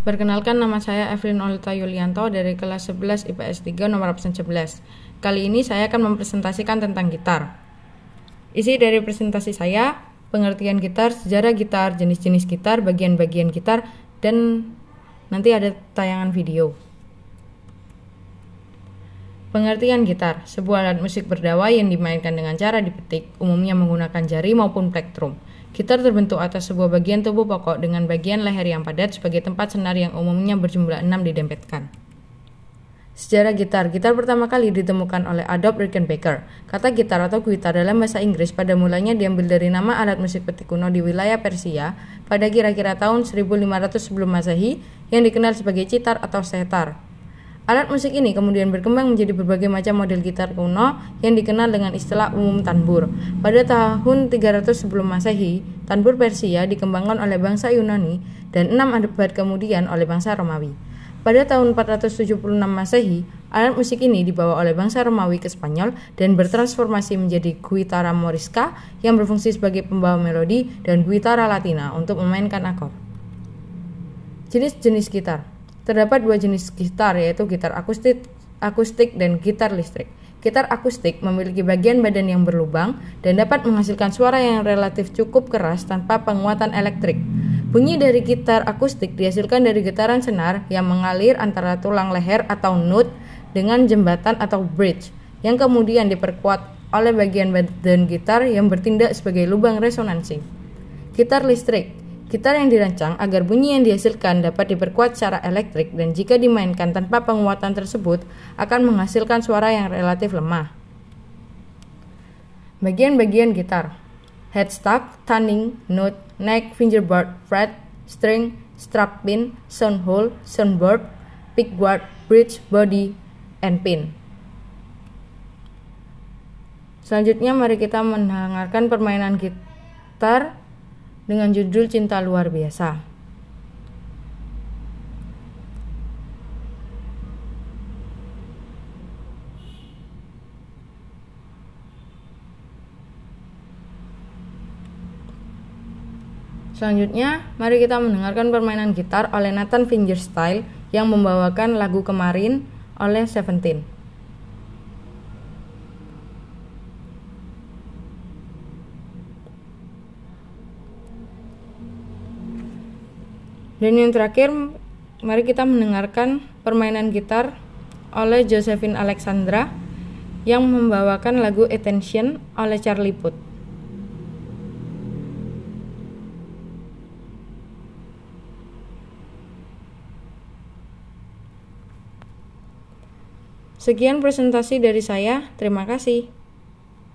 Perkenalkan nama saya Evelyn Olta Yulianto dari kelas 11 IPS 3 nomor absen 11. Kali ini saya akan mempresentasikan tentang gitar. Isi dari presentasi saya, pengertian gitar, sejarah gitar, jenis-jenis gitar, bagian-bagian gitar, dan nanti ada tayangan video. Pengertian gitar, sebuah alat musik berdawai yang dimainkan dengan cara dipetik, umumnya menggunakan jari maupun plektrum. Gitar terbentuk atas sebuah bagian tubuh pokok dengan bagian leher yang padat sebagai tempat senar yang umumnya berjumlah 6 didempetkan. Sejarah gitar, gitar pertama kali ditemukan oleh Adolf Rickenbacker. Kata gitar atau guitar dalam bahasa Inggris pada mulanya diambil dari nama alat musik petik kuno di wilayah Persia pada kira-kira tahun 1500 sebelum masehi yang dikenal sebagai citar atau setar. Alat musik ini kemudian berkembang menjadi berbagai macam model gitar kuno yang dikenal dengan istilah umum tanbur. Pada tahun 300 sebelum Masehi, tanbur Persia dikembangkan oleh bangsa Yunani dan enam abad kemudian oleh bangsa Romawi. Pada tahun 476 Masehi, alat musik ini dibawa oleh bangsa Romawi ke Spanyol dan bertransformasi menjadi guitarra morisca yang berfungsi sebagai pembawa melodi dan guitarra latina untuk memainkan akor. Jenis-jenis gitar Terdapat dua jenis gitar yaitu gitar akustik, akustik dan gitar listrik. Gitar akustik memiliki bagian badan yang berlubang dan dapat menghasilkan suara yang relatif cukup keras tanpa penguatan elektrik. Bunyi dari gitar akustik dihasilkan dari getaran senar yang mengalir antara tulang leher atau nut dengan jembatan atau bridge yang kemudian diperkuat oleh bagian badan gitar yang bertindak sebagai lubang resonansi. Gitar listrik Gitar yang dirancang agar bunyi yang dihasilkan dapat diperkuat secara elektrik dan jika dimainkan tanpa penguatan tersebut akan menghasilkan suara yang relatif lemah. Bagian-bagian gitar Headstock, tuning, note, neck, fingerboard, fret, string, strap pin, sound hole, soundboard, pickguard, bridge, body, and pin. Selanjutnya mari kita mendengarkan permainan gitar dengan judul Cinta Luar Biasa. Selanjutnya, mari kita mendengarkan permainan gitar oleh Nathan Fingerstyle yang membawakan lagu kemarin oleh Seventeen. Dan yang terakhir, mari kita mendengarkan permainan gitar oleh Josephine Alexandra yang membawakan lagu Attention oleh Charlie Puth. Sekian presentasi dari saya. Terima kasih.